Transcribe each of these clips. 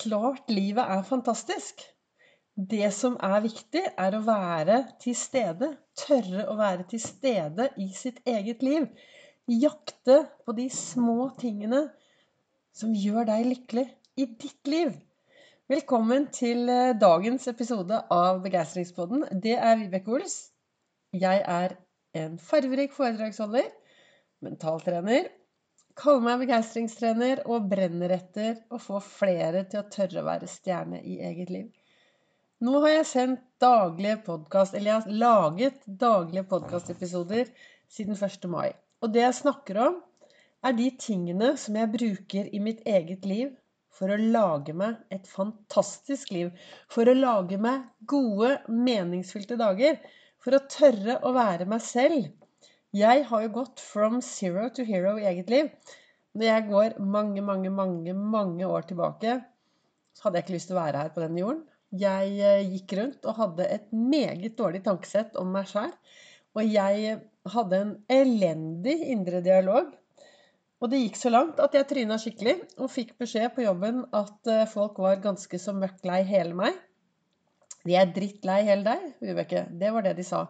klart livet er fantastisk. Det som er viktig, er å være til stede. Tørre å være til stede i sitt eget liv. Jakte på de små tingene som gjør deg lykkelig i ditt liv. Velkommen til eh, dagens episode av Begeistringspodden. Det er Vibeke Ols. Jeg er en farverik foredragsholder, mentaltrener, kaller meg begeistringstrener og brenner etter å få flere til å tørre å være stjerne i eget liv. Nå har jeg sendt daglige podkast, eller jeg har laget daglige podkastepisoder siden 1. mai. Og det jeg snakker om, er de tingene som jeg bruker i mitt eget liv for å lage meg et fantastisk liv. For å lage meg gode, meningsfylte dager. For å tørre å være meg selv jeg har jo gått from zero to hero i eget liv. Når jeg går mange, mange, mange, mange år tilbake, så hadde jeg ikke lyst til å være her på denne jorden. Jeg eh, gikk rundt og hadde et meget dårlig tankesett om meg sjøl. Og jeg hadde en elendig indre dialog. Og det gikk så langt at jeg tryna skikkelig og fikk beskjed på jobben at eh, folk var ganske så møkk lei hele meg. De er drittlei hele deg, Vibeke. Det var det de sa.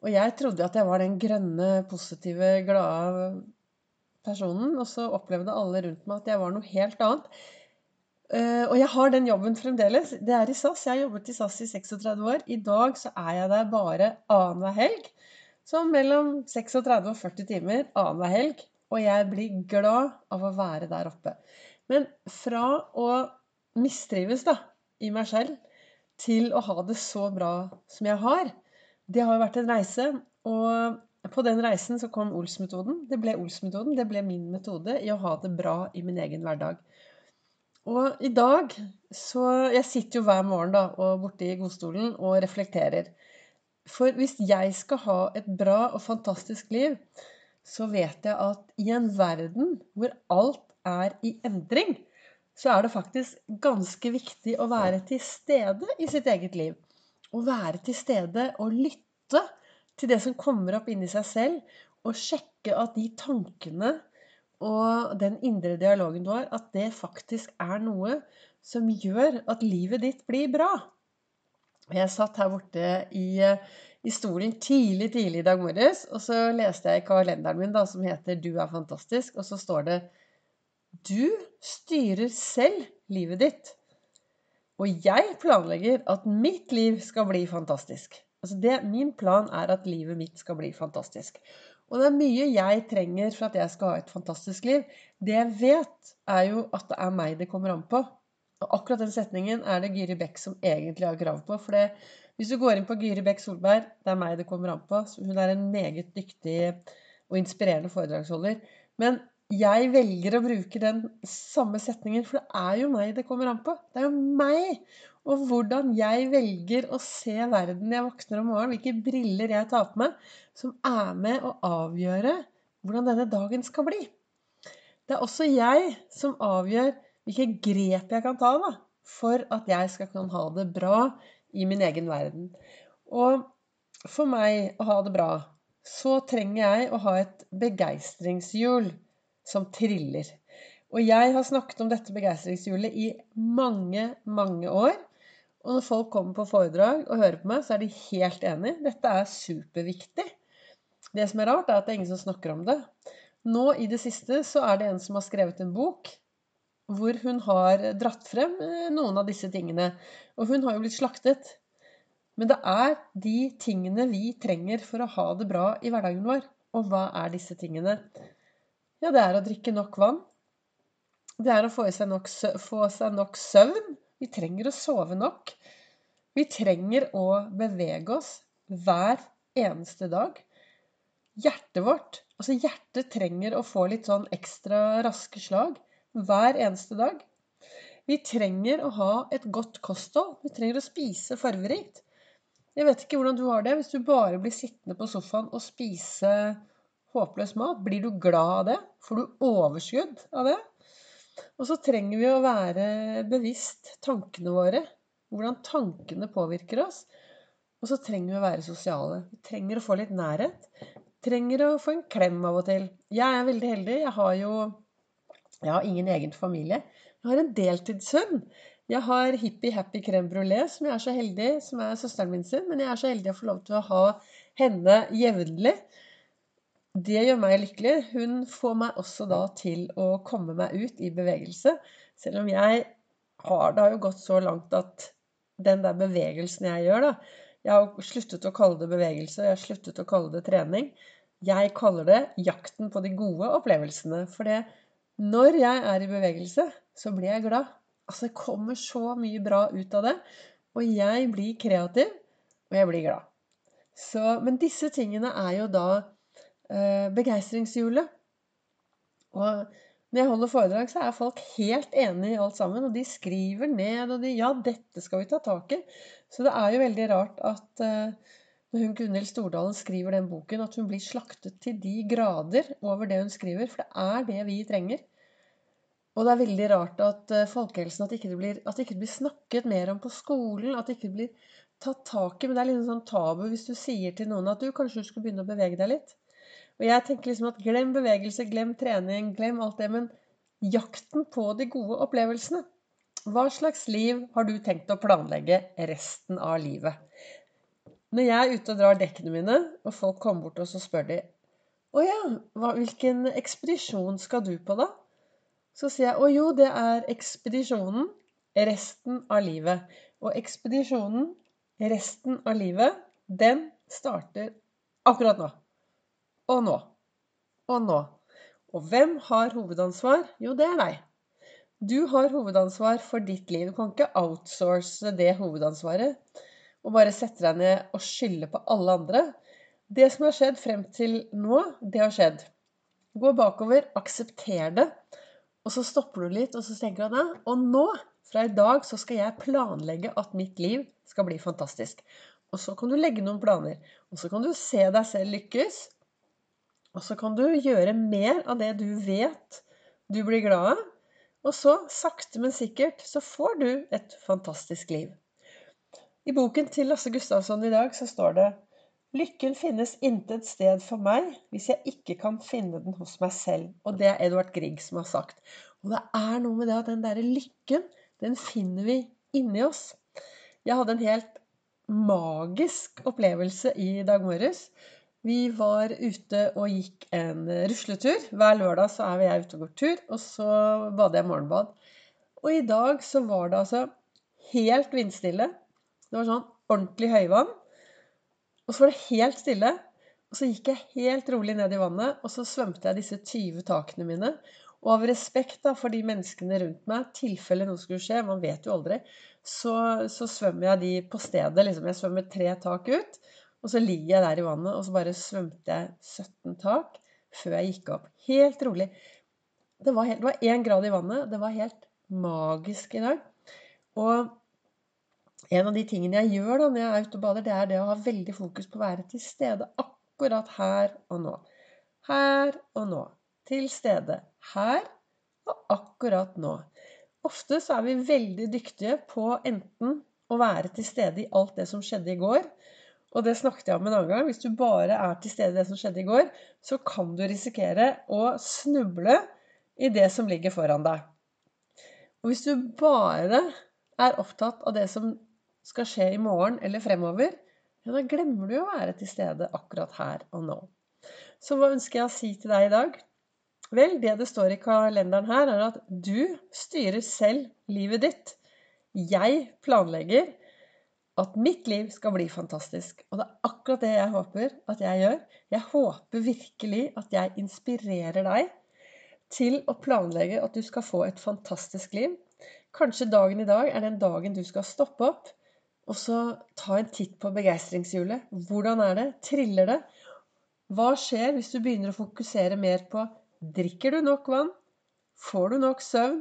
Og jeg trodde at jeg var den grønne, positive, glade personen. Og så opplevde alle rundt meg at jeg var noe helt annet. Uh, og jeg har den jobben fremdeles. Det er i SAS. Jeg har jobbet i SAS i 36 år. I dag så er jeg der bare annenhver helg. Så mellom 36 og 40 timer annenhver helg. Og jeg blir glad av å være der oppe. Men fra å mistrives da, i meg selv til å ha det så bra som jeg har, det har jo vært en reise. Og på den reisen så kom Ols-metoden. Det ble Ols-metoden. Det ble min metode i å ha det bra i min egen hverdag. Og i dag så Jeg sitter jo hver morgen da, og borte i godstolen og reflekterer. For hvis jeg skal ha et bra og fantastisk liv, så vet jeg at i en verden hvor alt er i endring, så er det faktisk ganske viktig å være til stede i sitt eget liv å være til stede og lytte til det som kommer opp inni seg selv, og sjekke at de tankene og den indre dialogen du har, at det faktisk er noe som gjør at livet ditt blir bra. Jeg satt her borte i, i stolen tidlig, tidlig i dag morges, og så leste jeg i kalenderen min da, som heter 'Du er fantastisk', og så står det 'Du styrer selv livet ditt'. Og jeg planlegger at mitt liv skal bli fantastisk. Altså det, min plan er at livet mitt skal bli fantastisk. Og det er mye jeg trenger for at jeg skal ha et fantastisk liv. Det jeg vet, er jo at det er meg det kommer an på. Og akkurat den setningen er det Gyri Bekk som egentlig har krav på. For det, hvis du går inn på Gyri Bekk Solberg, det er meg det kommer an på. Hun er en meget dyktig og inspirerende foredragsholder. Men jeg velger å bruke den samme setningen, for det er jo meg det kommer an på. Det er jo meg og hvordan jeg velger å se verden jeg våkner om morgenen, hvilke briller jeg tar på meg, som er med å avgjøre hvordan denne dagen skal bli. Det er også jeg som avgjør hvilke grep jeg kan ta da, for at jeg skal kunne ha det bra i min egen verden. Og for meg å ha det bra, så trenger jeg å ha et begeistringshjul som triller. Og jeg har snakket om dette begeistringshjulet i mange, mange år. Og når folk kommer på foredrag og hører på meg, så er de helt enig. Dette er superviktig. Det som er rart, er at det er ingen som snakker om det. Nå i det siste så er det en som har skrevet en bok hvor hun har dratt frem eh, noen av disse tingene. Og hun har jo blitt slaktet. Men det er de tingene vi trenger for å ha det bra i hverdagen vår. Og hva er disse tingene? Ja, det er å drikke nok vann. Det er å få seg nok, få seg nok søvn. Vi trenger å sove nok. Vi trenger å bevege oss hver eneste dag. Hjertet vårt Altså, hjertet trenger å få litt sånn ekstra raske slag hver eneste dag. Vi trenger å ha et godt kosthold. Vi trenger å spise farverikt. Jeg vet ikke hvordan du har det hvis du bare blir sittende på sofaen og spise håpløs mat. Blir du glad av det? Får du overskudd av det? Og så trenger vi å være bevisst tankene våre. Hvordan tankene påvirker oss. Og så trenger vi å være sosiale. Vi trenger å få litt nærhet. Vi Trenger å få en klem av og til. Jeg er veldig heldig. Jeg har jo jeg har ingen egen familie. Jeg har en deltidshund. Jeg har Hippie Happy Crème Brulé, som jeg er så heldig, som er søsteren min sin. Men jeg er så heldig å få lov til å ha henne jevnlig. Det gjør meg lykkelig. Hun får meg også da til å komme meg ut i bevegelse. Selv om jeg har det har jo gått så langt at den der bevegelsen jeg gjør, da Jeg har sluttet å kalle det bevegelse, jeg har sluttet å kalle det trening. Jeg kaller det jakten på de gode opplevelsene. For det, når jeg er i bevegelse, så blir jeg glad. Altså, det kommer så mye bra ut av det. Og jeg blir kreativ, og jeg blir glad. Så, men disse tingene er jo da begeistringshjulet. Og når jeg holder foredrag, så er folk helt enig i alt sammen. Og de skriver ned, og de Ja, dette skal vi ta tak i. Så det er jo veldig rart at eh, når hun Gunhild Stordalen skriver den boken, at hun blir slaktet til de grader over det hun skriver. For det er det vi trenger. Og det er veldig rart at uh, folkehelsen at, ikke det blir, at det ikke blir snakket mer om på skolen. At det ikke blir tatt tak i. Men det er litt sånn tabu hvis du sier til noen at du kanskje du skulle begynne å bevege deg litt. Og jeg tenker liksom at glem bevegelse, glem trening, glem alt det. Men jakten på de gode opplevelsene. Hva slags liv har du tenkt å planlegge resten av livet? Når jeg er ute og drar dekkene mine, og folk kommer bort og så spør de Å ja, hva, hvilken ekspedisjon skal du på, da? Så sier jeg å jo, det er ekspedisjonen resten av livet. Og ekspedisjonen resten av livet, den starter akkurat nå. Og nå. Og nå. Og hvem har hovedansvar? Jo, det er deg. Du har hovedansvar for ditt liv. Du kan ikke outsource det hovedansvaret og bare sette deg ned og skylde på alle andre. Det som har skjedd frem til nå, det har skjedd. Gå bakover, aksepter det. Og så stopper du litt, og så tenker du at og nå, fra i dag, så skal jeg planlegge at mitt liv skal bli fantastisk. Og så kan du legge noen planer. Og så kan du se deg selv lykkes. Og så kan du gjøre mer av det du vet du blir glad av. Og så, sakte, men sikkert, så får du et fantastisk liv. I boken til Lasse Gustavsson i dag så står det Lykken finnes intet sted for meg hvis jeg ikke kan finne den hos meg selv. Og det er Edvard Grieg som har sagt. Og det er noe med det at den derre lykken, den finner vi inni oss. Jeg hadde en helt magisk opplevelse i dag morges. Vi var ute og gikk en rusletur. Hver lørdag så er jeg ute og går tur, og så bader jeg morgenbad. Og i dag så var det altså helt vindstille. Det var sånn ordentlig høyvann. Og så var det helt stille. Og så gikk jeg helt rolig ned i vannet, og så svømte jeg disse 20 takene mine. Og av respekt da, for de menneskene rundt meg, tilfelle noe skulle skje, man vet jo aldri, så, så svømmer jeg de på stedet. liksom. Jeg svømmer tre tak ut, og så ligger jeg der i vannet, og så bare svømte jeg 17 tak før jeg gikk opp. Helt rolig. Det var, helt, én grad i vannet. Det var helt magisk i dag. Og en av de tingene jeg gjør da når jeg er ute og bader, det er det å ha veldig fokus på å være til stede akkurat her og nå. Her og nå. Til stede her og akkurat nå. Ofte så er vi veldig dyktige på enten å være til stede i alt det som skjedde i går. Og det snakket jeg om en annen gang. Hvis du bare er til stede i det som skjedde i går, så kan du risikere å snuble i det som ligger foran deg. Og hvis du bare er opptatt av det som skal skje i morgen eller fremover, ja, da glemmer du å være til stede akkurat her og nå. Så hva ønsker jeg å si til deg i dag? Vel, det det står i kalenderen her, er at du styrer selv livet ditt. Jeg planlegger at mitt liv skal bli fantastisk. Og det er akkurat det jeg håper at jeg gjør. Jeg håper virkelig at jeg inspirerer deg til å planlegge at du skal få et fantastisk liv. Kanskje dagen i dag er den dagen du skal stoppe opp og så ta en titt på begeistringshjulet. Hvordan er det? Triller det? Hva skjer hvis du begynner å fokusere mer på drikker du nok vann? Får du nok søvn?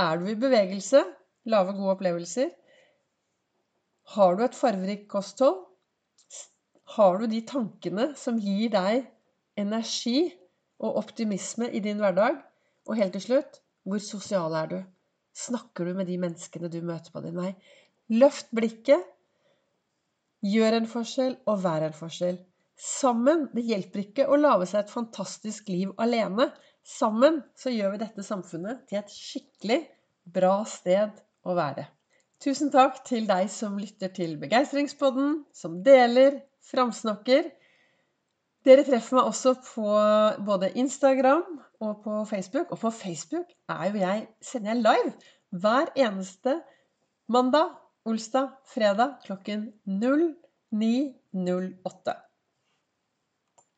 Er du i bevegelse? Lave, gode opplevelser? Har du et farverikt kosthold? Har du de tankene som gir deg energi og optimisme i din hverdag? Og helt til slutt hvor sosial er du? Snakker du med de menneskene du møter på din vei? Løft blikket. Gjør en forskjell, og vær en forskjell. Sammen. Det hjelper ikke å lage seg et fantastisk liv alene. Sammen så gjør vi dette samfunnet til et skikkelig bra sted å være. Tusen takk til deg som lytter til Begeistringspodden, som deler, framsnakker. Dere treffer meg også på både Instagram og på Facebook. Og på Facebook er jo jeg, sender jeg live hver eneste mandag, olsdag, fredag klokken 09.08.